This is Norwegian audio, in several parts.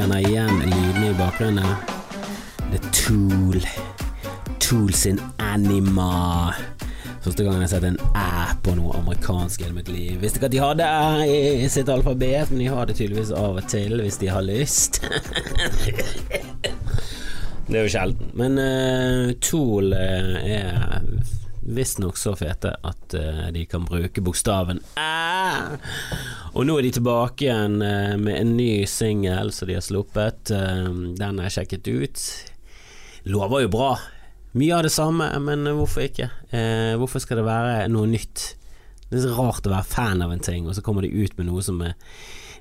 kjenner igjen lydene i bakgrunnen? Er Tool. Tool sin Anima. Første gangen jeg har sett en æ på noe amerikansk i mitt liv. Visste ikke at de hadde æ i sitt alfabet, men de har det tydeligvis av og til hvis de har lyst. det er jo sjelden. Men uh, Tool uh, er visstnok så fete at uh, de kan bruke bokstaven æ. Og nå er de tilbake igjen uh, med en ny singel som de har sluppet. Uh, den har jeg sjekket ut. Lover jo bra. Mye av det samme, men hvorfor ikke? Eh, hvorfor skal det være noe nytt? Det er så rart å være fan av en ting, og så kommer de ut med noe som er,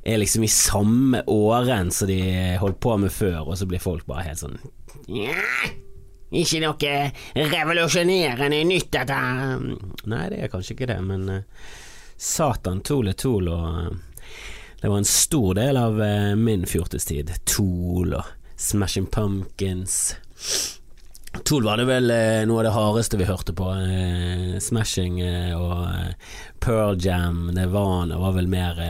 er liksom i samme åren som de holdt på med før, og så blir folk bare helt sånn Nja, ikke noe revolusjonerende nytt, dette. Nei, det er kanskje ikke det, men uh, satan, tole Tool, og uh, det var en stor del av uh, min fjortistid. Tool og Smashing Pumpkins. Tool var det vel noe av det hardeste vi hørte på. Smashing og Pearl Jam, Nirvana var vel mer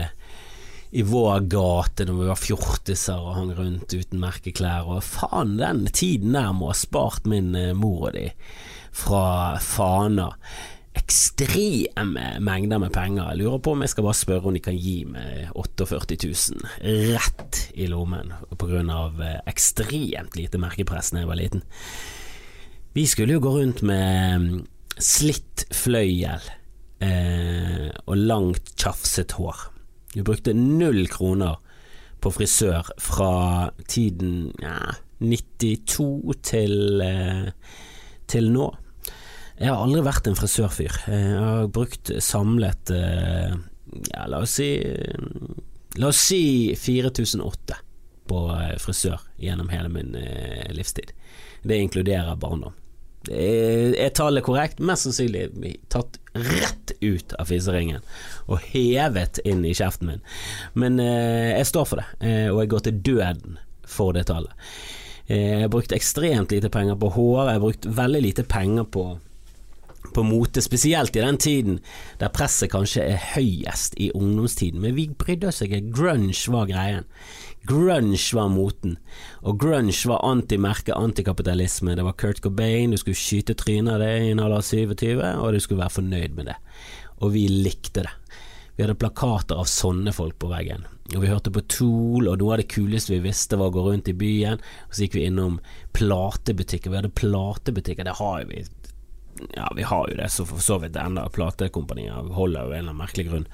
i vår gate når vi var fjortiser og hang rundt uten merkeklær. Og faen, den tiden der må ha spart min eh, mor og de fra Fana. Ekstreme mengder med penger. Jeg lurer på om jeg skal bare spørre om de kan gi meg 48 000 rett i lommen av eh, ekstremt lite merkepress da jeg var liten. Vi skulle jo gå rundt med mm, slitt fløyel eh, og langt, tjafset hår. Vi brukte null kroner på frisør fra tiden ja, 92 til, eh, til nå. Jeg har aldri vært en frisørfyr. Jeg har brukt samlet eh, ja, la oss si La oss si 4008 på eh, frisør gjennom hele min livstid. Det inkluderer barndom. Er, er tallet korrekt? Mest sannsynlig tatt rett ut av fiseringen og hevet inn i kjeften min. Men eh, jeg står for det, eh, og jeg går til døden for det tallet. Eh, jeg har brukt ekstremt lite penger på hår, jeg har brukt veldig lite penger på på mote, spesielt i den tiden der presset kanskje er høyest i ungdomstiden. Men vi brydde oss ikke, grunge var greien. Grunge var moten, og grunge var antimerke, antikapitalisme. Det var Kurt Cobain, du skulle skyte trynet av det i en alder av 27, og du skulle være fornøyd med det. Og vi likte det. Vi hadde plakater av sånne folk på veggen. Og vi hørte på Tool, og noe av det kuleste vi visste var å gå rundt i byen. Og så gikk vi innom platebutikker. Vi hadde platebutikker, det har vi ja, vi har jo det, så for så vidt enda platekompanier holder jo en eller annen merkelig grunn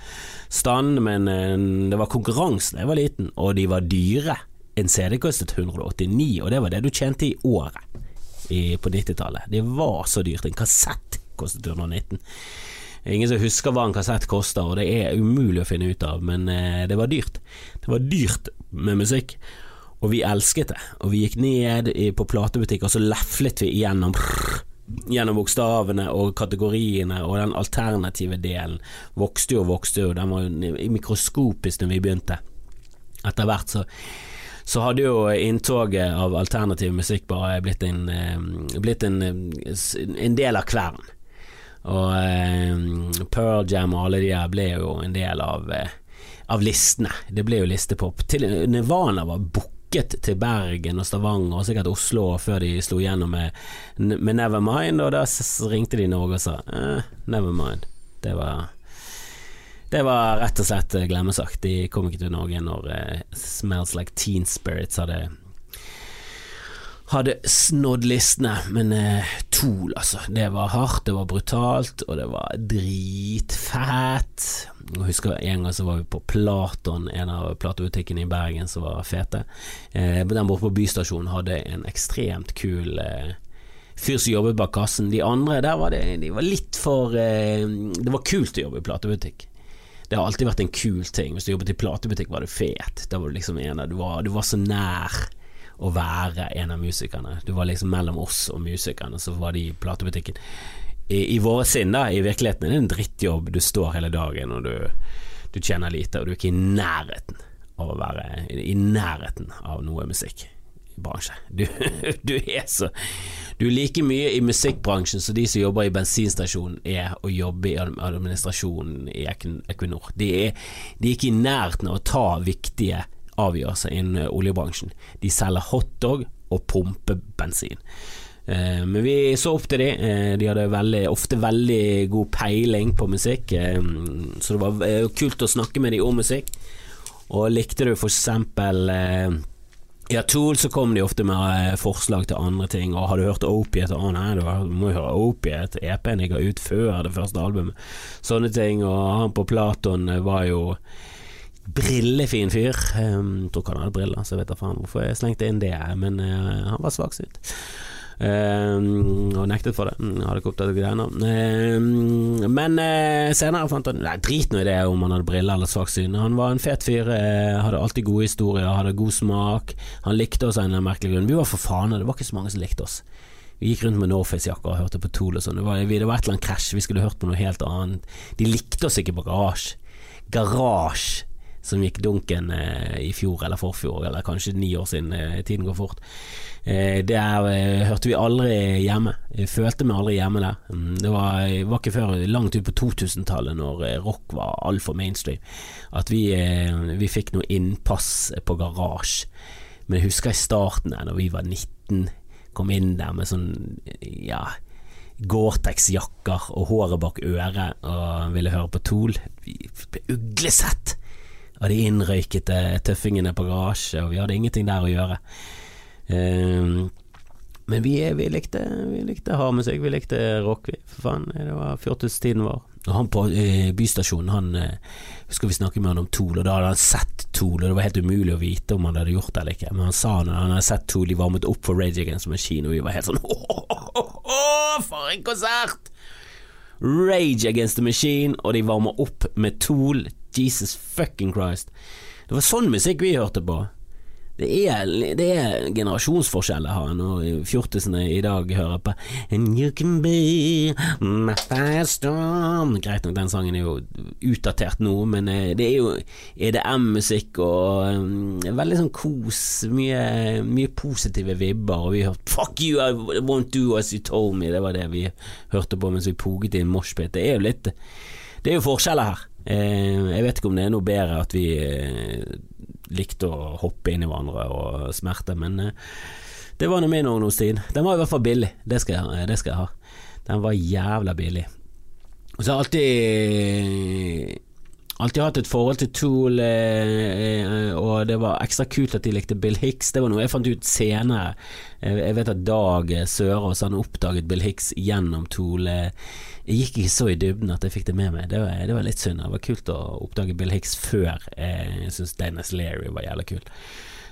stand, men eh, det var konkurranse da jeg var liten, og de var dyre. En CD kostet 189, og det var det du tjente i året i, på 90-tallet. Det var så dyrt. En kassett kostet 119. Ingen som husker hva en kassett koster, og det er umulig å finne ut av, men eh, det var dyrt. Det var dyrt med musikk. Og vi elsket det, og vi gikk ned på platebutikk, og så leflet vi igjennom gjennom bokstavene og kategoriene, og den alternative delen vokste jo og vokste jo, den var jo mikroskopisk når vi begynte. Etter hvert så, så hadde jo inntoget av alternativ musikk bare blitt en, eh, blitt en, en del av kvelden. Og eh, Pearl Jam og alle de der ble jo en del av, eh, av listene. Det ble jo listepop. Til Nirvana var booka rykket til Bergen og Stavanger og sikkert Oslo før de slo igjennom med, med Nevermind, og da ringte de Norge og sa eh, Nevermind. Det var det var rett og slett glemmesagt. De kom ikke til Norge når uh, Smells Like Teen Spirits hadde hadde snådd listene, men eh, Tool, altså. Det var hardt, det var brutalt, og det var dritfett. Jeg husker en gang så var vi på Platon, en av platebutikkene i Bergen som var fete. Eh, den borte på Bystasjonen hadde en ekstremt kul eh, fyr som jobbet bak kassen. De andre der var det de var litt for eh, Det var kult å jobbe i platebutikk. Det har alltid vært en kul ting. Hvis du jobbet i platebutikk, var du fet. Da var du liksom en av du var, du var så nær å være en av musikerne. Du var liksom mellom oss og musikerne, så var de i platebutikken. I, i våre sinn, da, i virkeligheten er det en drittjobb. Du står hele dagen og du, du tjener lite, og du er ikke i nærheten av å være i nærheten av noe musikkbransje. Du, du er så Du er like mye i musikkbransjen som de som jobber i bensinstasjonen er å jobbe i administrasjonen i Equinor. De er, de er ikke i nærheten av å ta viktige avgjørelse innen oljebransjen. De selger hotdog og pumpebensin. bensin men vi så opp til de. Eh, de hadde veldig, ofte veldig god peiling på musikk, eh, så det var eh, kult å snakke med de om musikk. Og likte du for eksempel eh, ja, Tool så kom de ofte med eh, forslag til andre ting, og har du hørt Opiate? Å nei, du må jo høre Opiate, EP-en jeg ga ut før det første albumet. Sånne ting, og han på Platon var jo brillefin fyr. Um, tror ikke han hadde briller, så jeg vet da faen hvorfor jeg slengte inn det, men uh, han var svaksynt. Um, og nektet for det. Mm, hadde ikke opptatt greiene. Um, men uh, senere fant han Nei, drit nå i det om han hadde briller eller svaksyn. Han var en fet fyr, uh, hadde alltid gode historier, hadde god smak. Han likte oss av en merkelig grunn. Vi var for faen, det var ikke så mange som likte oss. Vi gikk rundt med Norface-jakker og hørte på Tool og sånn. Det, det, var et eller annet krasj, vi skulle hørt på noe helt annet. De likte oss ikke på Garasje. Garasje som gikk dunken eh, i fjor eller forfjor, eller kanskje ni år siden. Eh, tiden går fort. Eh, eh, hørte vi aldri hjemme. Jeg følte meg aldri hjemme der. Mm, det var, var ikke før langt ut på 2000-tallet, når rock var altfor mainstream, at vi, vi fikk noe innpass på garasje. Men jeg husker i starten, da vi var 19, kom inn der med sånn ja Gore-Tex-jakker og håret bak øret og ville høre på Tool. Vi ble uglesett av de innrøykete tøffingene på garasje, og vi hadde ingenting der å gjøre. Um, men vi, vi, likte, vi likte hardmusikk, vi likte rock. For faen, det var fjortistiden vår. Og han på eh, bystasjonen, han eh, skal vi snakke med han om Tool, og da hadde han sett Tool, og det var helt umulig å vite om han hadde gjort det eller ikke. Men han sa han, han hadde sett Tool, de varmet opp for Rage Against Machine, og vi var helt sånn åh, for en konsert! Rage Against the Machine, og de varmer opp med Tool. Jesus fucking Christ. Det var sånn musikk vi hørte på. Det er, det er generasjonsforskjeller her når fjortisene i dag hører på And you can be my firestorm Greit nok, den sangen er jo utdatert nå, men eh, det er jo EDM-musikk og um, veldig sånn kos, mye, mye positive vibber, og vi hørte Fuck you, I won't do as you told me, det var det vi hørte på mens vi poget i en moshpit. Det er jo litt Det er jo forskjeller her. Eh, jeg vet ikke om det er noe bedre at vi eh, likte å hoppe inn i hverandre og smerte, men eh, det var nå min ungdomstid. Den var i hvert fall billig, det skal jeg, det skal jeg ha. Den var jævla billig. Og så har jeg alltid Alltid hatt et forhold til Tool, eh, og det var ekstra kult at de likte Bill Hicks. Det var noe jeg fant ut senere. Jeg vet at Dag Sørås han oppdaget Bill Hicks gjennom Tool. Jeg gikk ikke så i dybden at jeg fikk det med meg. Det var, det var litt synd. Det var kult å oppdage Bill Hicks før jeg syns Dennis Leary var jævlig kul.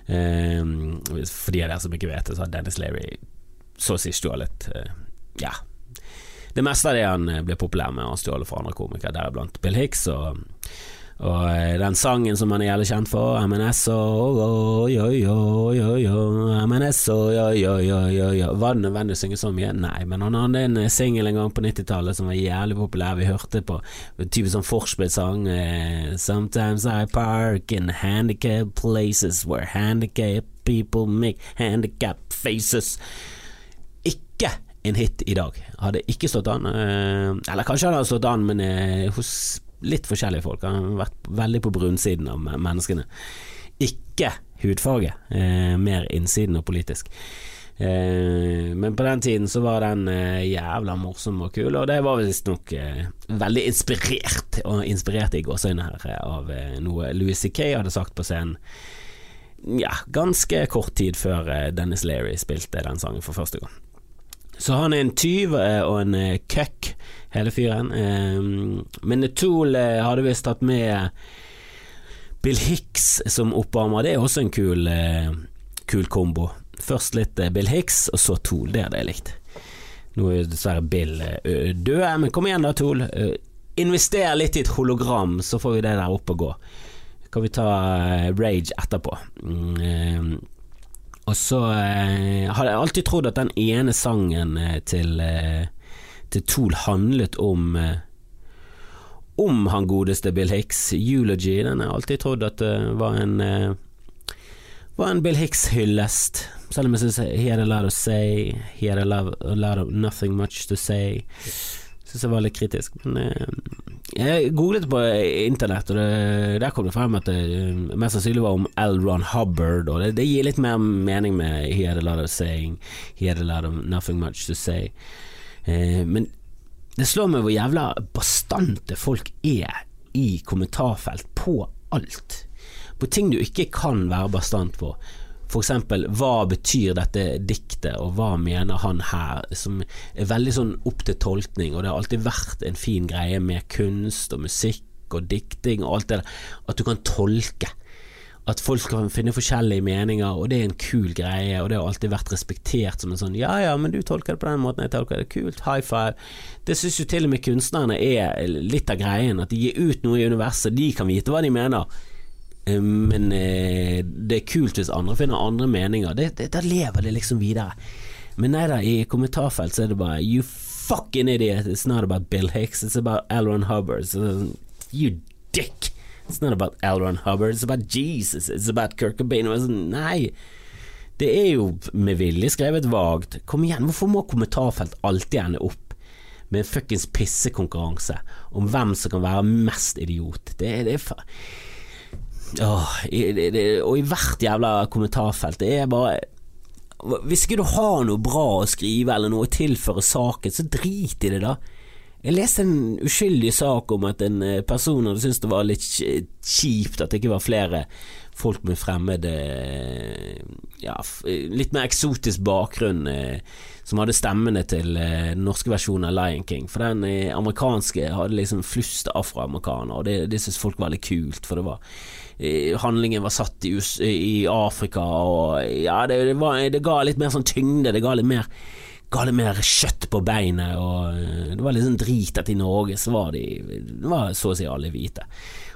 Um, for de av dere som ikke vet det, så har Dennis Leary så å si stjålet Ja, det meste av det han eh, ble populær med, han stjålet fra andre komikere, deriblant Bill Hicks. og og eh, den sangen som han er jævlig kjent for, MNS og MNS og Var det nødvendig å synge så mye? Nei, men han hadde en eh, singel en gang på 90-tallet som var jævlig populær. Vi hørte på type sånn forspill-sang. Sometimes I park in handicap places where handicap people make handicap faces. Ikke en hit i dag. Hadde ikke stått an. Eh, eller kanskje han hadde stått an, men eh, hos litt forskjellige folk. Han har vært veldig på brunnsiden av menneskene. Ikke hudfarge, eh, mer innsiden og politisk. Men på den tiden så var den jævla morsom og kul, og det var visstnok veldig inspirert, og inspirert i gåseøynene her, av noe Louis C.K. hadde sagt på scenen ja, ganske kort tid før Dennis Leary spilte den sangen for første gang. Så han er en tyv eh, og en eh, køkk, hele fyren. Ehm, men Tool eh, hadde visst tatt med Bill Hicks som oppvarmer. Det er også en kul, kul kombo. Først litt Bill Hicks, og så Tool. Det hadde jeg likt. Nå er dessverre Bill død, men kom igjen da, Tool. Invester litt i et hologram, så får vi det der opp og gå. Kan vi ta Rage etterpå. Og så eh, har jeg alltid trodd at den ene sangen eh, til, eh, til Tool handlet om eh, om han godeste Bill Hicks. Eulogy, den har jeg alltid trodd at det var en eh, var en Bill Hicks-hyllest. Selv om jeg syns he had a lot to say, he had a lot, a lot of nothing much to say. Syns jeg var litt kritisk, men eh, jeg googlet på internett, og det, der kom det frem at det mest sannsynlig var om L. Ron Hubbard, og det, det gir litt mer mening med He had a lot of saying, he had a lot of nothing much to say. Eh, men det slår meg hvor jævla bastante folk er i kommentarfelt på alt. På ting du ikke kan være bastant på. Eksempel, hva betyr dette diktet, og hva mener han her? Som er veldig sånn opp til tolkning, og det har alltid vært en fin greie med kunst og musikk og dikting og alt det der, at du kan tolke. At folk kan finne forskjellige meninger, og det er en kul greie, og det har alltid vært respektert som en sånn ja ja, men du tolker det på den måten, jeg tolker det kult, high five. Det syns jo til og med kunstnerne er litt av greien, at de gir ut noe i universet, de kan vite hva de mener. Eh, men eh, det er kult hvis andre finner andre meninger. Da lever det liksom videre. Men nei da, i kommentarfelt så er det bare You fucking idiot, it's not about Bill Hicks, it's about Elron Hubbard. You dick! It's not about L. Ron Hubbard, it's about Jesus, it's about Kirk Cobain. Sånn, nei, det er jo med vilje skrevet vagt. Kom igjen, hvorfor må kommentarfelt alltid ende opp med en fuckings pissekonkurranse om hvem som kan være mest idiot? Det, det er fa... Åh, det, det, og i hvert jævla kommentarfelt, det er bare Hvis ikke du har noe bra å skrive eller noe å tilføre saken, så drit i det, da. Jeg leste en uskyldig sak om at en eh, person hadde syntes det var litt kjipt at det ikke var flere folk med fremmed ja, litt mer eksotisk bakgrunn eh, som hadde stemmene til eh, den norske versjonen av Lion King. For den amerikanske hadde liksom flust afroamerikanere, og det, det syntes folk var litt kult, for det var handlingen var satt i, i Afrika, og ja, det, det, var, det ga litt mer sånn tyngde, det ga litt mer ga litt mer kjøtt på beinet, og eh, det var litt sånn drit at i Norge så var de var så å si alle hvite.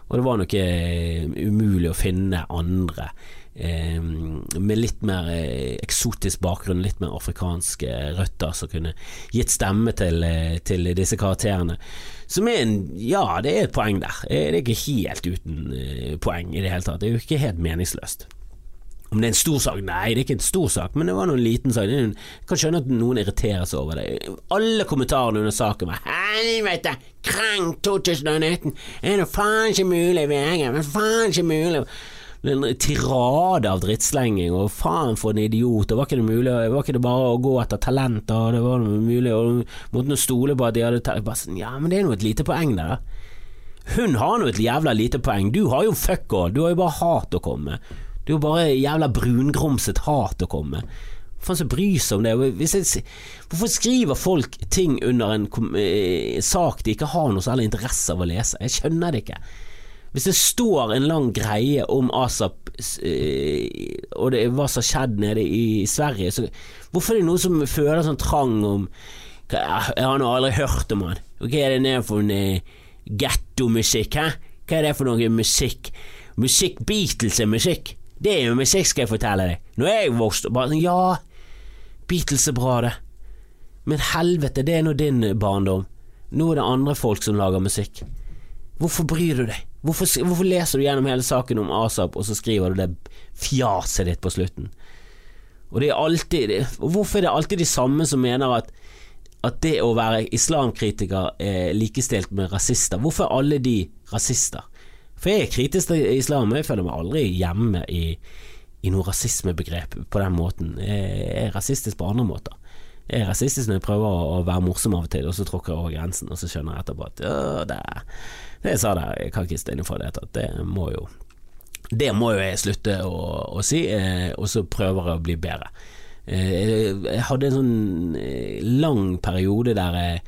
Og det var nok eh, umulig å finne andre eh, med litt mer eh, eksotisk bakgrunn, litt mer afrikanske røtter, som kunne gitt stemme til, eh, til, disse karakterene. Som er en Ja, det er et poeng der. Det er ikke helt uten poeng i det hele tatt. Det er jo ikke helt meningsløst. Om det er en stor sak? Nei, det er ikke en stor sak, men det var noen liten sak. Jeg kan skjønne at noen irriterer seg over det. Alle kommentarene under saken var 'helvete, krank 2019, er det faen ikke mulig, VG, men faen ikke mulig' en tirade av drittslenging, og faen for en idiot, og var ikke det mulig, var ikke det bare å gå etter talenter, det var mulig, og måtte nå stole på at de hadde tatt sånn, Ja, men det er nå et lite poeng der, da. Hun har nå et jævla lite poeng, du har jo fuck all, du har jo bare hat å komme med. har bare jævla brungrumset hat å komme med. Faen som bryr seg om det. Jeg, hvorfor skriver folk ting under en eh, sak de ikke har noe særlig interesse av å lese? Jeg skjønner det ikke. Hvis det står en lang greie om ASAP eh, og det, hva som har skjedd nede i Sverige, så hvorfor er det noen som føler sånn trang om Jeg har nå aldri hørt om han. Hva er det nede for en eh, gettomusikk, hæ? Hva er det for noe musikk? Musikk Beatles er musikk. Det er jo musikk, skal jeg fortelle deg. Når jeg vokste bare sånn, Ja, Beatles er bra, det. Men helvete, det er nå din barndom. Nå er det andre folk som lager musikk. Hvorfor bryr du deg? Hvorfor, hvorfor leser du gjennom hele saken om ASAP, og så skriver du det fjaset ditt på slutten? Og det er alltid Hvorfor er det alltid de samme som mener at, at det å være islamkritiker er likestilt med rasister? Hvorfor er alle de rasister? For jeg er kritisk til islam, jeg føler meg aldri hjemme i, i noe rasismebegrep på den måten. Jeg er rasistisk på andre måter. Jeg er rasistisk når jeg prøver å være morsom av og til, og så tråkker jeg over grensen, og så skjønner jeg etterpå at det, det jeg sa der, jeg kan ikke stå inne for det. Det må jo Det må jo jeg slutte å, å si, eh, og så prøver jeg å bli bedre. Eh, jeg hadde en sånn eh, lang periode der jeg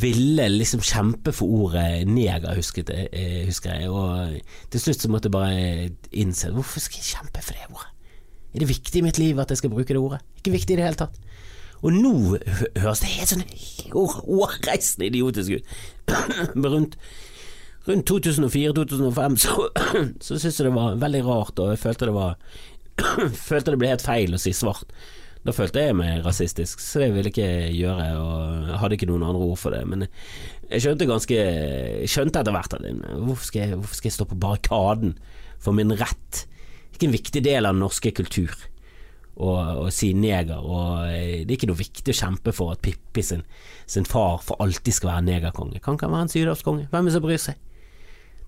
ville liksom kjempe for ordet neger, husket, eh, husker jeg. Og til slutt så måtte jeg bare innse hvorfor skal jeg kjempe for det ordet? Er det viktig i mitt liv at jeg skal bruke det ordet? Ikke viktig i det hele tatt. Og nå høres det helt sånn hårreisende idiotisk ut. Rundt, rundt 2004-2005 så, så syntes jeg det var veldig rart, og jeg følte det var Følte det ble helt feil å si svart. Da følte jeg meg rasistisk, så det ville ikke gjøre, og jeg hadde ikke noen andre ord for det. Men jeg skjønte ganske Jeg skjønte etter hvert at hvorfor hvorfor skal jeg stå på barrikaden for min rett? Ikke en viktig del av den norske kultur. Å, og si neger, og eh, det er ikke noe viktig å kjempe for at Pippi sin, sin far for alltid skal være negerkonge. Kan ikke han være en sydhavskonge? Hvem er det som bryr seg?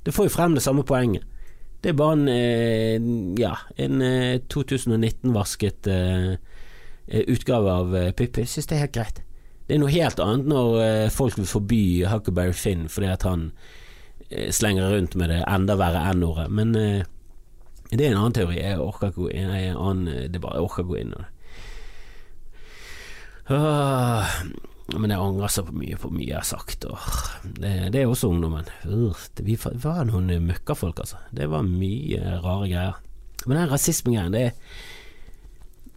Det får jo frem det samme poenget. Det er bare en, eh, ja, en eh, 2019-vasket eh, utgave av Pippi. Jeg synes det er helt greit. Det er noe helt annet når folk vil forby Huckleberry Finn fordi at han slenger rundt med det enda verre N-ordet, men det er en annen teori. Jeg orker ikke gå inn i en annen debatt. Jeg orker ikke gå inn i det. Åh, men jeg angrer så mye på mye jeg har sagt. Det, det er også ungdommen. Vi var noen møkkafolk, altså. Det var mye rare greier. Men den rasismegreien, det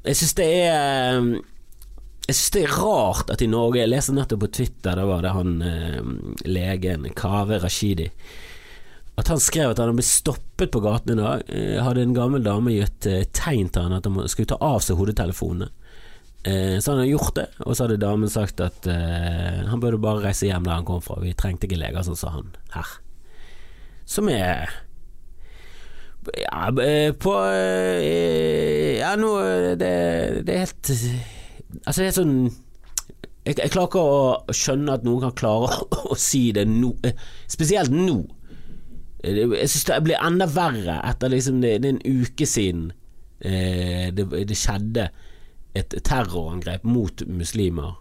Jeg syns det er jeg synes det er rart at i Norge Jeg leste nettopp på Twitter, da var det han eh, legen Kaveh Rashidi at han skrev at han blitt stoppet på gaten i dag. Eh, hadde en gammel dame gitt eh, tegn til han at han skulle ta av seg hodetelefonene. Eh, så han hadde gjort det, og så hadde damen sagt at han burde bare reise hjem der han kom fra. Vi trengte ikke leger, sånn sa han her. Som er Ja, på Ja, nå det, det er helt Altså, det er sånn jeg, jeg klarer ikke å skjønne at noen kan klare å si det nå, spesielt nå. Jeg synes det blir enda verre etter liksom det, det er en uke siden eh, det, det, skjedde et terrorangrep mot muslimer.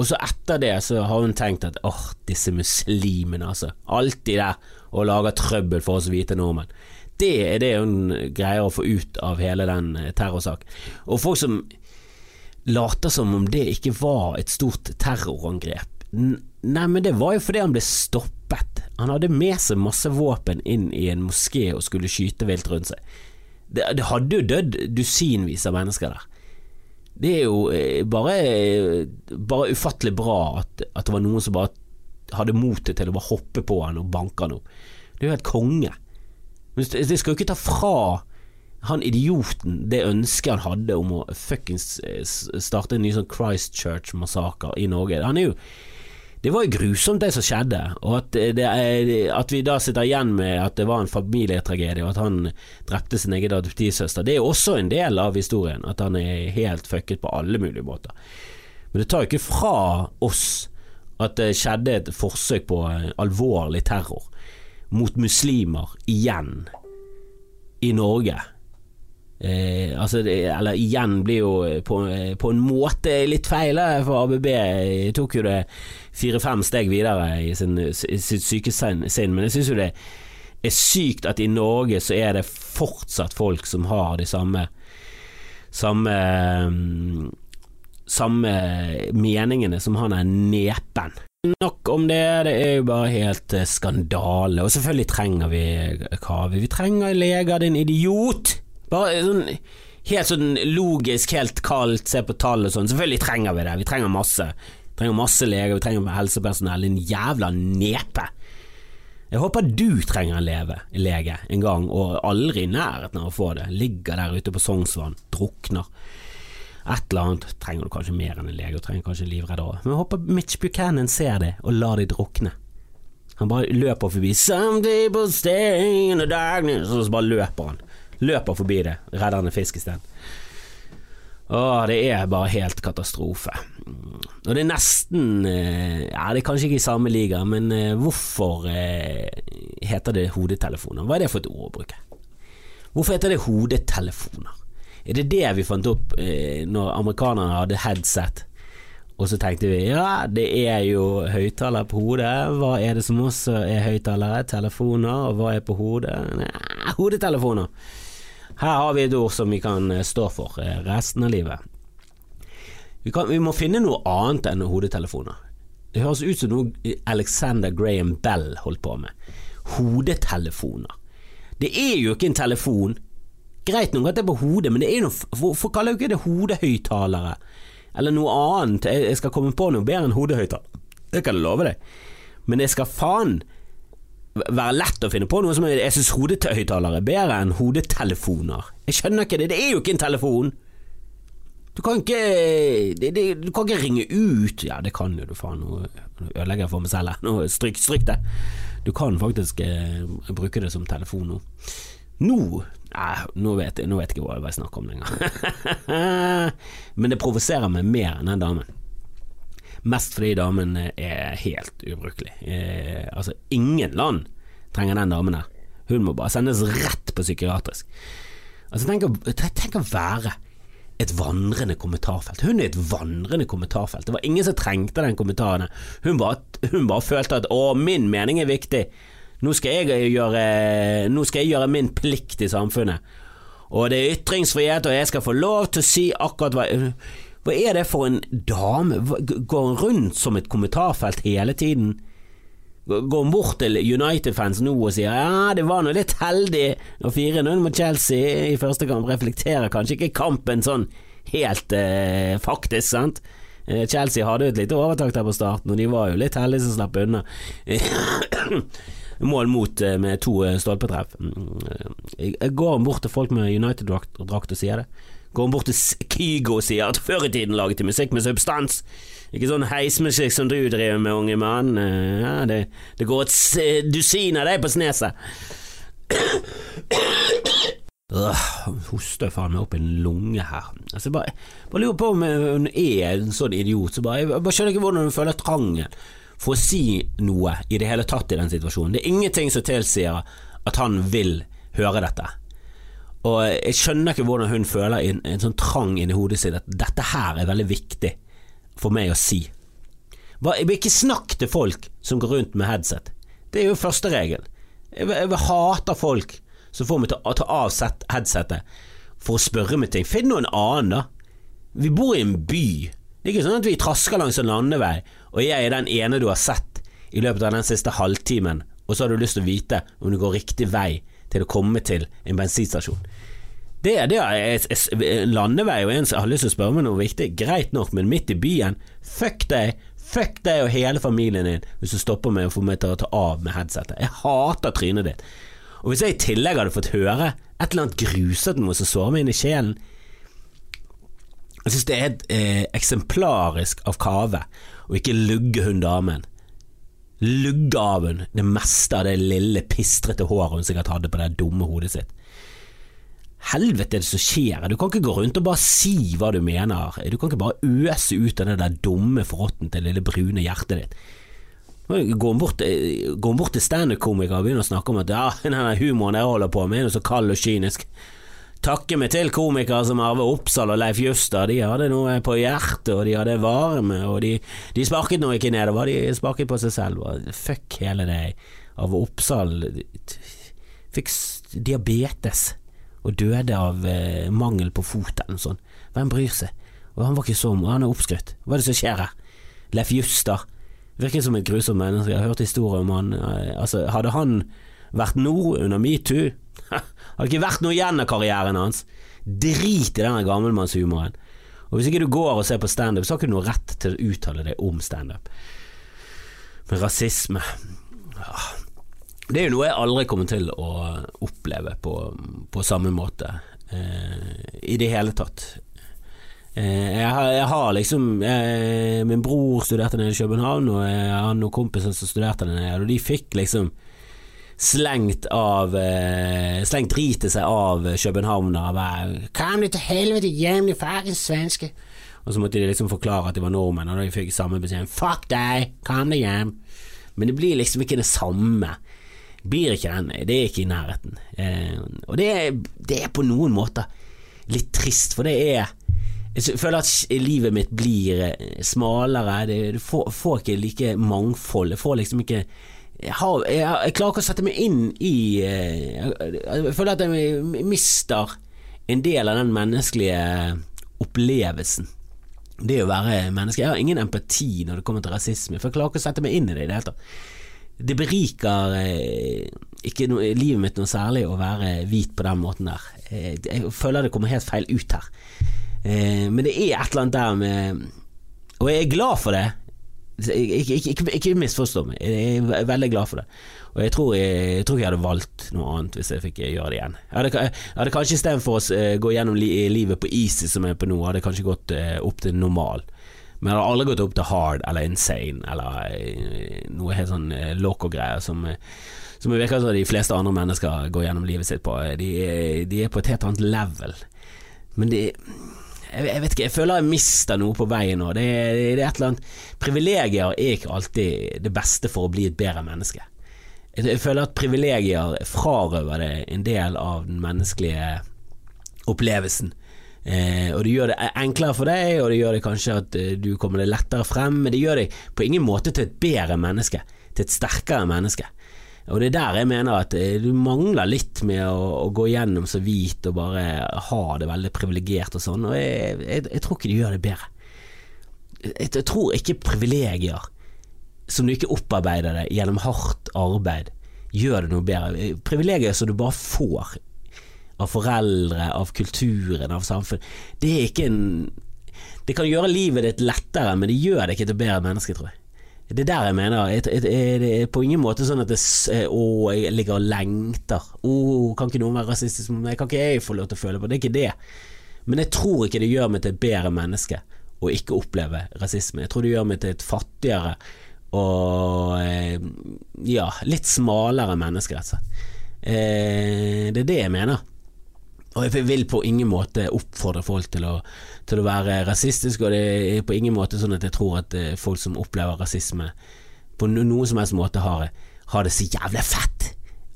Og så etter det så har hun tenkt at åh, disse muslimene, altså. Alltid der og lager trøbbel for oss hvite nordmenn. Det er det hun greier å få ut av hele den eh, terrorsaken. Og folk som later som om det ikke var et stort terrorangrep. Nei, men det var jo fordi han ble stoppet. Han hadde med seg masse våpen inn i en moské og skulle skyte vilt rundt seg. Det, det hadde jo dødd dusinvis av mennesker der. Det er jo eh, bare, bare ufattelig bra at, at, det var noen som bare hadde motet til å bare hoppe på han og banke han opp. Det er jo helt konge. Men det skal jo ikke ta fra han idioten det ønsket han hadde om å fuckings eh, starte en ny sånn Christchurch-massakre i Norge. Han er jo det var jo grusomt det som skjedde, og at, det, at, vi da sitter igjen med at det var en familietragedie, og at han drepte sin egen adoptivsøster. Det er også en del av historien, at han er helt fucket på alle mulige måter. Men det tar jo ikke fra oss at det skjedde et forsøk på alvorlig terror mot muslimer igjen i Norge. Eh, altså eller igjen blir jo på, på, en måte litt feil, for ABB tok jo det fire-fem steg videre i, sin, sitt syke sinn, men jeg syns jo det er sykt at i Norge så er det fortsatt folk som har de samme samme samme meningene som han er nepen. Nok om det, det er jo bare helt eh, skandale. Og selvfølgelig trenger vi Kave. Vi trenger leger, din idiot! Bare sånn helt sånn logisk, helt kaldt, se på tall og sånn. Selvfølgelig trenger vi det, vi trenger masse. Vi trenger masse leger, vi trenger helsepersonell. En jævla nepe. Jeg håper du trenger en leve, lege en gang, og aldri i nærheten av å få det. Ligger der ute på Sognsvann, drukner. Et eller annet trenger du kanskje mer enn en lege, du trenger kanskje en livredder Men jeg håper Mitch Buchanan ser det, og lar de drukne. Han bare løper forbi Some people stay in the darkness, og så bare løper han løper forbi det, redder en fisk isteden. Åh, det er bare helt katastrofe. Og det er nesten eh, Ja, det er kanskje ikke i samme liga, men eh, hvorfor eh, heter det hodetelefoner? Hva er det for et ord å bruke? Hvorfor heter det hodetelefoner? Er det det vi fant opp når amerikanerne hadde headset? Og så tenkte vi ja, det er jo høyttaler på hodet. Hva er det som også er høyttalere? Telefoner. Og hva er på hodet? Nei, hodetelefoner. Her har vi et ord som vi kan eh, stå for eh, resten av livet. Vi, kan, vi må finne noe annet enn hodetelefoner. Det høres ut som noe Alexander Graham Bell holdt på med. Hodetelefoner. Det er jo ikke en telefon. Greit nok at det er på hodet, men det er noe, hvorfor kaller jo ikke det hodehøyttalere? Eller noe annet. Jeg skal komme på noe bedre enn hodehøyttaler. Det kan jeg love deg. Men jeg skal faen være lett å finne på noe som er, Jeg syns hodehøyttalere er bedre enn hodetelefoner. Jeg skjønner ikke det, det er jo ikke en telefon! Du kan ikke det, det, Du kan ikke ringe ut Ja, det kan jo du, faen. Nå ødelegger jeg for meg selv her. Stryk, stryk det. Du kan faktisk eh, bruke det som telefon nå. Nå eh, nå vet, jeg, nå vet jeg ikke hva jeg snakker om lenger. Men det provoserer meg mer enn den damen. Mest fordi damen er helt ubrukelig. Eh, altså, ingen land trenger den damen her. Hun må bare sendes rett på psykiatrisk. Altså, tenk å, tenk å være et vandrende kommentarfelt. Hun er et vandrende kommentarfelt. Det var ingen som trengte den kommentaren. Hun bare, hun bare følte at 'å, min mening er viktig'. Nå skal, gjøre, nå skal jeg gjøre min plikt i samfunnet. Og det er ytringsfrihet, og jeg skal få lov til å si akkurat hva Hva er det for en dame? Går hun rundt som et kommentarfelt hele tiden? Går hun bort til United-fans nå og sier ja, det var nå litt heldig å 4-0 mot Chelsea i første kamp, reflekterer kanskje ikke kampen sånn helt eh, faktisk, sant? Eh, Chelsea hadde jo et lite overtak der på starten, og de var jo litt heldige som slapp unna. mål mot eh, med to eh, stolpetreff. Mm, går bort til folk med United-drakt og sier det. Går han bort til Kygo og sier at før i tiden laget de musikk med substans. Ikke sånn heismusikk som du driver med, unge mann. Eh, ja, det, det, går et dusin av deg på sneset. Hoster faen meg opp en lunge her. Altså, bare, bare lurer på om hun er en sånn idiot. Så bare, jeg bare skjønner ikke hvordan hun føler trangen for å si noe i det hele tatt i den situasjonen. Det er ingenting som tilsier at han vil høre dette. Og jeg skjønner ikke hvordan hun føler en, en sånn trang inni hodet sitt at dette her er veldig viktig for meg å si. Jeg vil ikke snakke til folk som går rundt med headset. Det er jo første regel. Jeg, jeg, jeg hater folk som får meg til å ta av headsetet for å spørre meg ting. Finn noen annen, da. Vi bor i en by. Det er ikke sånn at vi trasker langs en landevei, og jeg er den ene du har sett i løpet av den siste halvtimen, og så har du lyst til å vite om du går riktig vei til å komme til en bensinstasjon. Det, det er landevei og en som har lyst til å spørre meg noe viktig, greit nok, men midt i byen, fuck deg, fuck deg og hele familien din hvis du stopper meg og får meg til å ta av med headsetet. Jeg hater trynet ditt. Og hvis jeg i tillegg hadde fått høre et eller annet grusete noe som sårer meg inn i sjelen, jeg synes det er et eh, eksemplarisk av Kave å ikke lugge hun damen. Lugge av hun det meste av det lille, pistrete håret hun sikkert hadde på det dumme hodet sitt. Helvete er det som skjer? Du kan ikke gå rundt og bare si hva du mener. Du kan ikke bare øse ut av det der dumme frotten til det lille brune hjertet ditt. Går bort, bort til standup-komikere og begynner å snakke om at ja, denne humoren jeg holder på med, er så kald og kynisk takke meg til komikere som Arve Oppsal og Leif Juster. De hadde noe på hjertet, og de hadde varme, og de, de sparket nå ikke nedover, de sparket på seg selv. Fuck hele det. Arve Oppsal fikk diabetes og døde av eh, mangel på fot eller noe sånt. Hvem bryr seg? Og han var ikke sånn, han er oppskrytt. Hva er det som skjer her? Leif Juster virker som et grusomt menneske. Jeg har hørt historier om han eh, Altså, hadde han vært nå under metoo har ikke vært noe igjen av karrieren hans. Drit i denne gammelmannshumoren. Og hvis ikke du går og ser på standup, så har ikke du noe rett til å uttale deg om standup. Men rasisme Det er jo noe jeg aldri kommer til å oppleve på, på samme måte eh, i det hele tatt. Eh, jeg, har, jeg, har, liksom jeg, Min bror studerte nede i København, og jeg har noen kompiser som studerte der nede, og de fikk liksom slengt av eh, Slengt ritet seg av. Kom de fuckings svenske. Og så måtte de liksom forklare at de var nordmenn, og da fikk samme beskjed. Fuck deg, kom deg hjem. Men det blir liksom ikke det samme. Blir ikke den, det er ikke i nærheten. Eh, og det er, det er på noen måter litt trist, for det er jeg føler at livet mitt blir eh, smalere. Du får, får ikke like mangfold. Jeg får liksom ikke jeg, har, jeg, jeg, klarer ikke å sette meg inn i eh, jeg, jeg føler at jeg mister en del av den menneskelige opplevelsen. Det å være menneske. Jeg har ingen empati når det kommer til rasisme, for jeg klarer ikke å sette meg inn i det i det hele tatt. Det beriker eh, ikke noe, livet mitt noe særlig å være hvit på den måten der. Eh, jeg føler det kommer helt feil ut her. Men det er et eller annet der med Og jeg er glad for det, ikke, ikke, ikke, misforstå meg, jeg er veldig glad for det. Og jeg tror jeg, jeg tror jeg hadde valgt noe annet hvis jeg fikk gjøre det igjen. Jeg hadde, jeg hadde kanskje istedenfor å uh, gå gjennom li, livet på easy som jeg er på nå, hadde jeg kanskje gått opp til normal. Men jeg hadde aldri gått opp til hard eller insane eller noe helt sånn loco-greier som, som det virker som de fleste andre mennesker går gjennom livet sitt på. De, er- de er på et helt annet level. Men det jeg, jeg vet ikke, jeg føler jeg mister noe på veien nå. Det, er- det er et eller annet Privilegier er ikke alltid det beste for å bli et bedre menneske. Jeg, jeg føler at privilegier frarøver det en del av den menneskelige opplevelsen. Eh, og det gjør det enklere for deg, og det gjør det kanskje at eh, du kommer deg lettere frem, men det gjør deg på ingen måte til et bedre menneske, til et sterkere menneske. Og det er der jeg mener at eh, du mangler litt med å, å gå gjennom så hvit og bare ha det veldig privilegert og sånn, og jeg, jeg, jeg tror ikke de gjør det bedre. Jeg, jeg tror ikke privilegier som du ikke opparbeider deg gjennom hardt arbeid, gjør det noe bedre. Privilegier som du bare får av foreldre, av kulturen, av samfunn. Det er ikke en Det kan gjøre livet ditt lettere, men det gjør det ikke til bedre menneske, tror jeg. Det er der jeg mener. Jeg, jeg, jeg, det er på ingen måte sånn at det, eh, å, jeg ligger og lengter. Å, kan ikke noen være rasistisk mot meg? Kan ikke jeg få lov til å føle på det? Det er ikke det. Men jeg tror ikke det gjør meg til et bedre menneske å ikke oppleve rasisme. Jeg tror det gjør meg til et fattigere og eh, ja, litt smalere menneske, rett og slett. Eh, det er det jeg mener. Og jeg vil på ingen måte oppfordre folk til å, til å være rasistiske, og det er på ingen måte sånn at jeg tror at eh, folk som opplever rasisme på noen som helst måte har, har det så jævlig fett.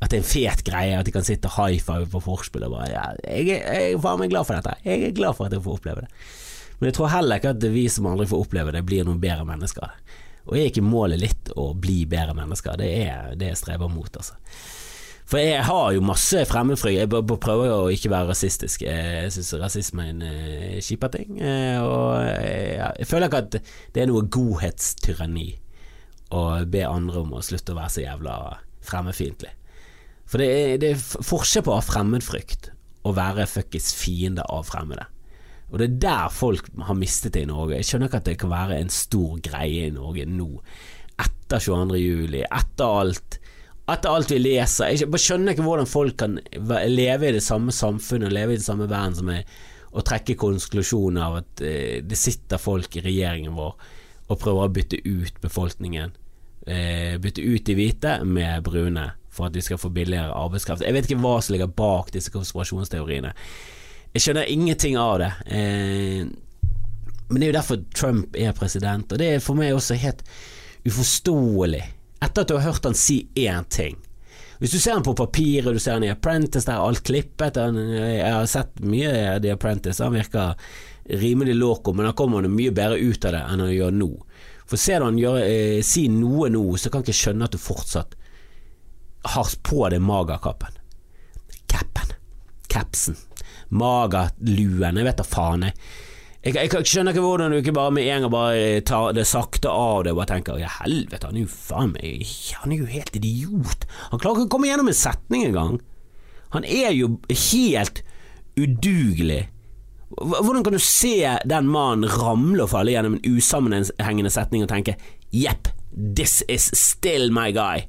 At det er en fet greie, at de kan sitte high five på forspill og bare ja, jeg, jeg, jeg er glad for dette. Jeg er glad for at jeg får oppleve det. Men jeg tror heller ikke at vi som aldri får oppleve det, blir noen bedre mennesker. Og er ikke målet litt å bli bedre mennesker? Det er det jeg streber mot, altså. For jeg har jo masse fremmedfrykt. Jeg bare jo prøver å ikke være rasistisk. Jeg syns rasisme er en uh, kjipa ting. eh, og jeg, jeg føler ikke at det er noe godhetstyranni å be andre om å slutte å være så jævla fremmedfiendtlig. For det er, det er forskjell på å ha fremmedfrykt og være fuckings fiende av fremmede. Og det er der folk har mistet det i Norge. Jeg skjønner ikke at det kan være en stor greie i Norge nå, etter 22. juli, etter alt. Etter alt vi leser. Jeg bare skjønner ikke hvordan folk kan leve i det samme samfunnet og leve i det samme verden som meg, og trekke konklusjonen av at eh, det sitter folk i regjeringen vår og prøver å bytte ut befolkningen. Eh, bytte ut de hvite med brune for at vi skal få billigere arbeidskraft. Jeg vet ikke hva som ligger bak disse konspirasjonsteoriene. Jeg skjønner ingenting av det. Eh, men det er jo derfor Trump er president, og det er for meg også helt uforståelig. Etter at du har hørt han si én ting. Hvis du ser han på papiret, du ser han i Apprentice, der er alt klippet han, Jeg har sett mye av The Apprentice, han virker rimelig loco, men han kommer mye bedre ut av det enn han gjør nå. For ser du han gjør, eh, si noe nå, så kan ikke skjønne at du fortsatt har på deg magerkappen. Capen. Capsen. Magerluen. Jeg vet da faen, jeg. Jeg, jeg, jeg skjønner ikke hvordan du ikke bare med en gang bare tar det sakte av det og bare tenker ja, helvete, han er jo faen meg Han er jo helt idiot. Han klarer ikke å komme gjennom en setning engang. Han er jo helt udugelig. Hvordan kan du se den mannen ramle og falle gjennom en usammenhengende setning og tenke jepp, this is still my guy.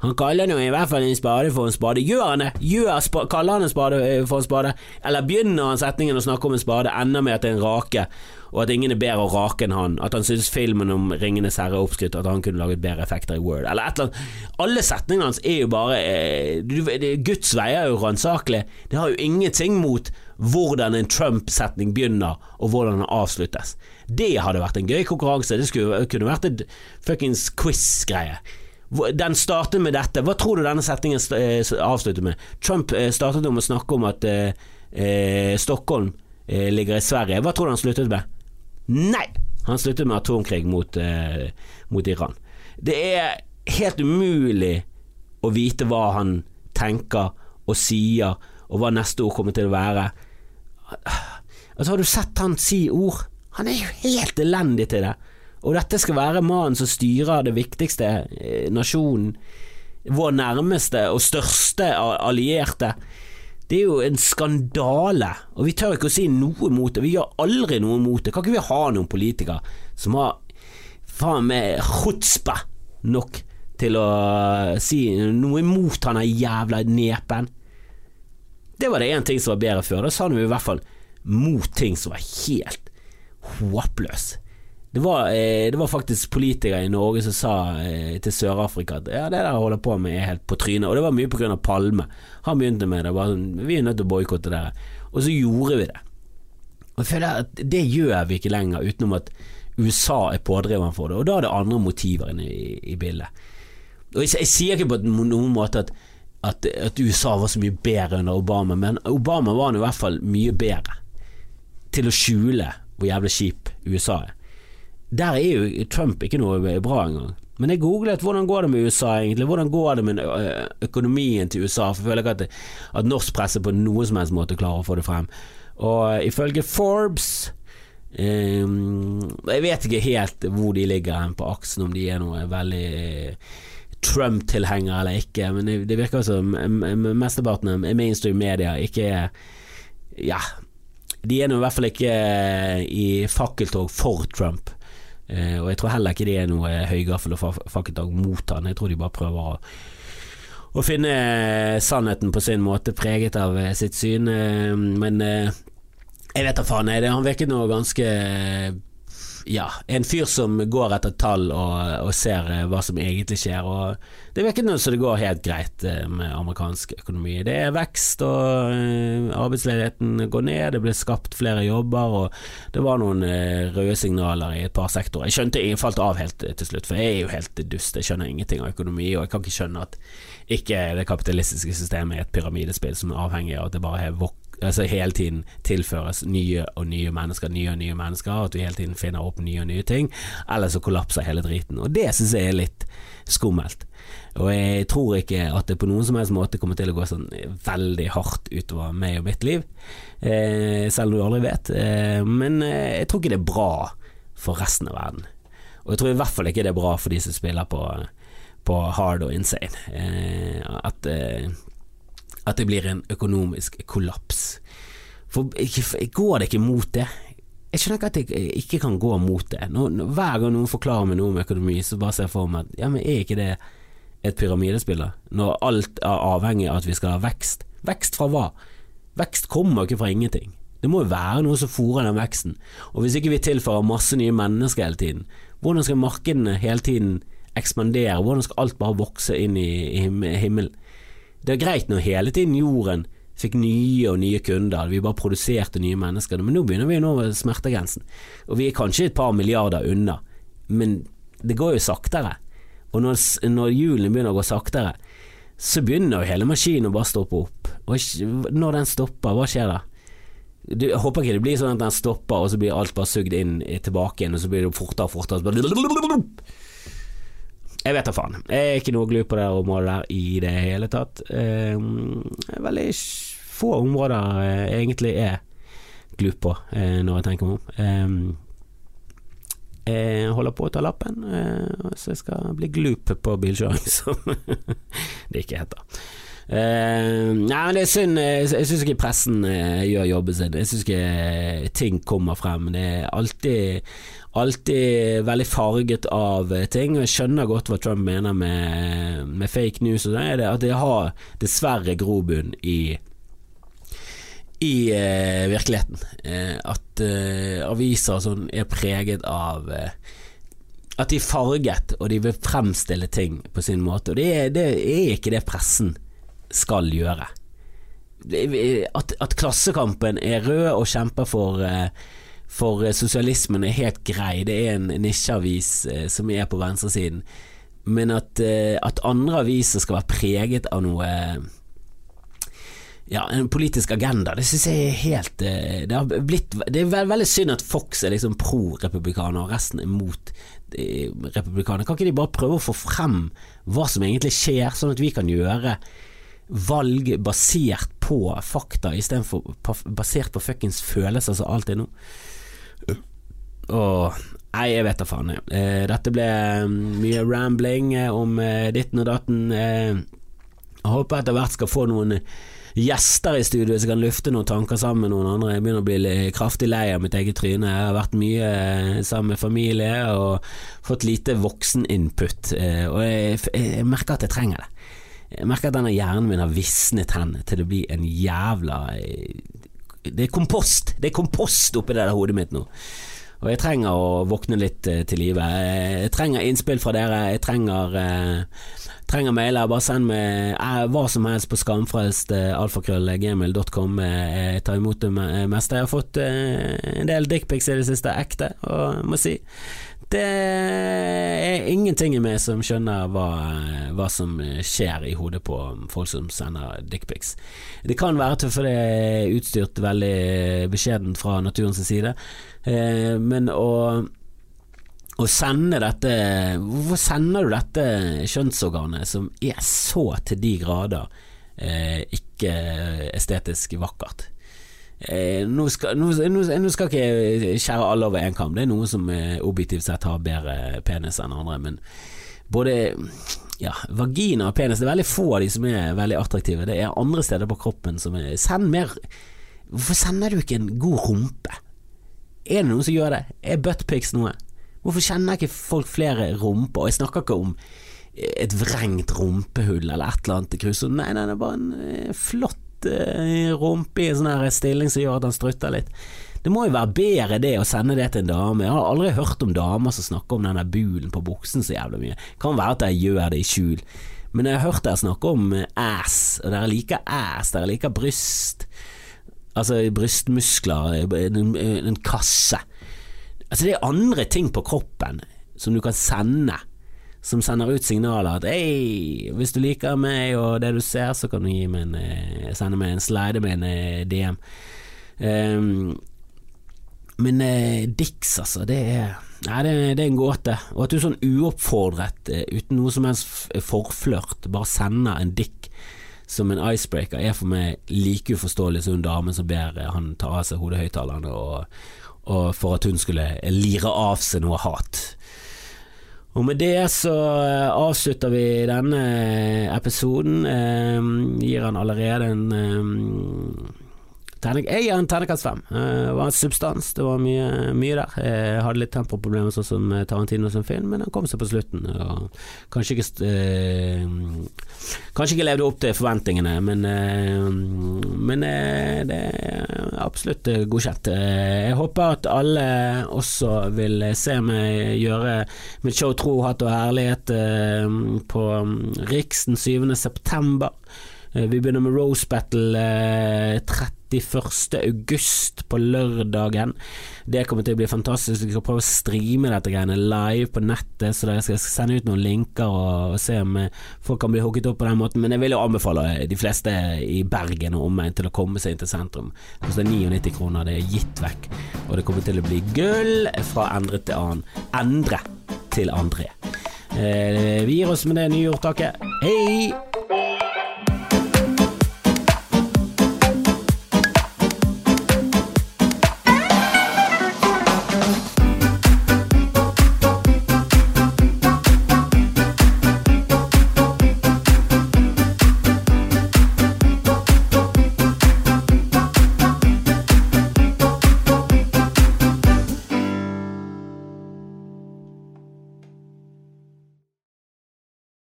Han kaller nå i hvert fall en spade for en spade. Gjør han det? Gjør spa kaller han en spade eh, for en spade? Eller begynner han setningen å snakke om en spade, ender med at det er en rake, og at ingen er bedre å rake enn han? At han synes filmen om Ringenes herre er oppskrytt, at han kunne laget bedre effekter i Word? Eller et eller annet. Alle setningene hans er jo bare eh, Guds veier er jo ransakelige. Det har jo ingenting mot hvordan en Trump-setning begynner, og hvordan den avsluttes. Det hadde vært en gøy konkurranse. Det skulle, kunne vært en fuckings quiz-greie. Den startet med dette. Hva tror du denne setningen eh, avslutter med? Trump eh, startet om å snakke om at eh, eh, Stockholm eh, ligger i Sverige. Hva tror du han sluttet med? Nei! Han sluttet med atomkrig mot, eh, mot Iran. Det er helt umulig å vite hva han tenker og sier, og hva neste ord kommer til å være. Altså, har du sett han si ord? Han er jo helt elendig til det. Og dette skal være mannen som styrer det viktigste eh, nasjonen, vår nærmeste og største allierte. Det er jo en skandale, og vi tør ikke å si noe mot det. Vi gjør aldri noe mot det. Kan ikke vi ha noen politikere som har faen meg chutzpe nok til å si noe imot han der jævla nepen? Det var det én ting som var bedre før. Da sa han i hvert fall mot ting som var helt håpløs. Det var, eh, det var, faktisk politikere i Norge som sa eh, til Sør-Afrika at ja, det der holder på med er helt på trynet. Og det var mye pga. Palme. Han begynte med det. Bare, sånn, vi er nødt til å boikotte det. Og så gjorde vi det. Og jeg føler at Det gjør vi ikke lenger, utenom at USA er pådriveren for det. Og da er det andre motiver inne i, i bildet. Og jeg, jeg, sier ikke på noen måte at, at, at, USA var så mye bedre under Obama, men Obama var i hvert fall mye bedre til å skjule hvor jævlig kjip USA er. Der er jo Trump ikke noe bra engang. Men jeg googlet hvordan går det med USA egentlig, hvordan går det med økonomien til USA, for jeg føler ikke at, at norsk presse på noen som helst måte klarer å få det frem. Og ifølge Forbes um, Jeg vet ikke helt hvor de ligger hen på aksen, om de er noe veldig uh, Trump-tilhenger eller ikke, men det, det virker som mesteparten av mainstream media ikke er Ja, de er nå i hvert fall ikke i fakkeltog for Trump. Uh, og jeg tror heller ikke det er noe høygaffel og fakkeltak mot han. Jeg tror de bare prøver å, å finne sannheten på sin måte, preget av uh, sitt syn. Men jeg vet da faen. Han virket nå ganske ja, en fyr som går etter tall og, og ser uh, hva som egentlig skjer. Og det virker som det går helt greit uh, med amerikansk økonomi. Det er vekst, og uh, arbeidsledigheten går ned, det ble skapt flere jobber, og det var noen røde signaler i et par sektorer. Jeg skjønte jeg falt av helt til slutt, for jeg er jo helt dust, jeg skjønner ingenting av økonomi, og jeg kan ikke skjønne at ikke det kapitalistiske systemet er et pyramidespill som er avhengig av at det bare er vok altså hele tiden tilføres nye og nye mennesker, nye og nye mennesker, og at vi hele tiden finner opp nye og nye ting, eller så kollapser hele driten. Og det syns jeg er litt skummelt. Og jeg tror ikke at det på noen som helst måte kommer til å gå sånn veldig hardt utover meg og mitt liv, eh, selv om du aldri vet. Eh, men eh, jeg tror ikke det er bra for resten av verden. Og jeg tror i hvert fall ikke det er bra for de som spiller på, på hard og insane. Eh, at eh, at det blir en økonomisk kollaps. For går det ikke mot det? Jeg skjønner ikke at jeg ikke kan gå mot det. Når, hver gang noen forklarer meg noe om økonomi, så bare ser jeg for meg at ja, men er ikke det et pyramidespill, Når alt er avhengig av at vi skal ha vekst. Vekst fra hva? Vekst kommer ikke fra ingenting. Det må jo være noe som fòrer den veksten. Og hvis ikke vi tilfører masse nye mennesker hele tiden, hvordan skal markedene hele tiden ekspandere? Hvordan skal alt bare vokse inn i, i himmelen? Det er greit når hele tiden jorden fikk nye og nye kunder, vi bare produserte nye mennesker, men nå begynner vi å nå smertegrensen. Og vi er kanskje et par milliarder unna, men det går jo saktere. Og når, når hjulene begynner å gå saktere, så begynner jo hele maskinen å bare stoppe opp. Og når den stopper, hva skjer da? Jeg håper ikke det blir sånn at den stopper, og så blir alt bare sugd inn tilbake igjen, og så blir det fortere og fortere. Jeg vet da faen. Jeg er ikke noe glu på det området der i det hele tatt. Eh, veldig få områder jeg egentlig er glup på eh, når jeg tenker meg om. Eh, jeg holder på å ta lappen, uh, så jeg skal bli glup på bilkjøring, som det ikke heter. Uh, nei, men det er synd. Jeg, jeg syns ikke pressen uh, gjør jobben sin. Jeg syns ikke ting kommer frem. Det er alltid alltid veldig farget av ting. Og jeg skjønner godt hva Trump mener med, med fake news, og er at det har dessverre grobunn i i eh, virkeligheten. Eh, at eh, aviser sånn er preget av eh, at de er farget, og de vil fremstille ting på sin måte. Og det er, det er ikke det pressen skal gjøre. At, at, Klassekampen er rød og kjemper for eh, for eh, sosialismen er helt grei, det er en nisjeavis eh, som er på venstresiden. Men at, eh, at, andre aviser skal være preget av noe ja, en politisk agenda, det syns jeg er helt Det har blitt Det er veldig synd at Fox er liksom pro-republikaner og resten er mot republikaner. Kan ikke de bare prøve å få frem hva som egentlig skjer, sånn at vi kan gjøre valg basert på fakta istedenfor basert på fuckings følelser som alt er nå? Åh, nei, jeg vet da faen. Eh, dette ble mm, mye rambling eh, om eh, ditten og datten. Eh, jeg håper etter hvert skal få noen gjester i studio som kan lufte noen tanker sammen med noen andre. Jeg begynner å bli kraftig lei av mitt eget tryne. Jeg har vært mye eh, sammen med familie og fått lite vokseninput, eh, og jeg, jeg merker at jeg trenger det. Jeg merker at denne hjernen min har visnet hen til det blir en jævla Det er kompost! Det er kompost oppi det der hodet mitt nå. Og jeg trenger å våkne litt eh, til live. Jeg trenger innspill fra dere. Jeg trenger, eh, trenger mailer. Bare send meg eh, hva som helst på skamfrelst eh. Eh, Jeg tar imot det me- meste. Jeg har fått eh, en del dickpics i det siste, ekte, og må si det er ingenting i meg som skjønner hva, hva som skjer i hodet på folk som sender dickpics. Det kan være til fordi det er utstyrt veldig beskjedent fra naturens side, eh, men å å sende dette Hvorfor sender du dette kjønnsorganet som er så til de grader eh, ikke estetisk vakkert? Eh, nå, skal, nå, nå, nå skal ikke jeg skjære alle over én kam, det er noen som eh, objektivt sett har bedre penis enn andre, men både ja, vagina og penis Det er veldig få av de som er veldig attraktive. Det er andre steder på kroppen som er Send mer Hvorfor sender du ikke en god rumpe? Er det noen som gjør det? Er buttpics noe? Hvorfor kjenner ikke folk flere rumper? Og jeg snakker ikke om et vrengt rumpehull eller et eller annet. Nei, nei, det er bare en eh, flott eh, rumpe i en sånn her stilling som gjør at han strutter litt. Det må jo være bedre det å sende det til en dame. Jeg har aldri hørt om damer som snakker om den der bulen på buksen så jævlig mye. Kan være at jeg gjør det i skjul. Men jeg har hørt dere snakke om eh, ass, og dere liker ass, dere liker bryst. Altså brystmuskler, en, en kasse. Altså Det er andre ting på kroppen som du kan sende, som sender ut signaler at hei, hvis du liker meg og det du ser, så kan du en, eh, sende meg en slide med en eh, DM. Um, men eh, Dix, altså, det er Nei, det, det er en gåte. Og at du sånn uoppfordret, eh, uten noe som helst forflørt, bare sender en dick som en icebreaker, er for meg like uforståelig som en dame som ber han ta av seg hodehøyttalerne, og, og for at hun skulle lire av seg noe hat. Og med det så eh, avslutter vi denne episoden. Eh, gir han allerede en eh, Jeg gir en terningkast fem. Eh, det var en substans, det var mye, mye der. Jeg hadde litt tempoproblemer sånn som eh, Tarantino som film, men han kom seg på slutten. Kanskje ikke eh, Kanskje ikke levde opp til forventningene, men, eh, men eh, det er absolutt eh, godkjent. Eh, Jeg håper at alle også vil se meg gjøre mitt show Tro, hatt og herlighet eh, på Riksen Riks den 7. september. Eh, Vi begynner med Rose Battle eh, 31. august på lørdagen. Det kommer til å bli fantastisk. Vi skal prøve å streame dette greiene live på nettet, så dere skal sende ut noen linker og, se om eh, folk kan bli hooket opp på den måten. Men jeg vil jo anbefale eh, de fleste i Bergen og omegn til å komme seg inn til sentrum. Det koster 99 kroner, det er gitt vekk. Og det kommer til å bli gull fra endre til annen. Endre til André. Eh, vi gir oss med det nye ordtaket. Hei!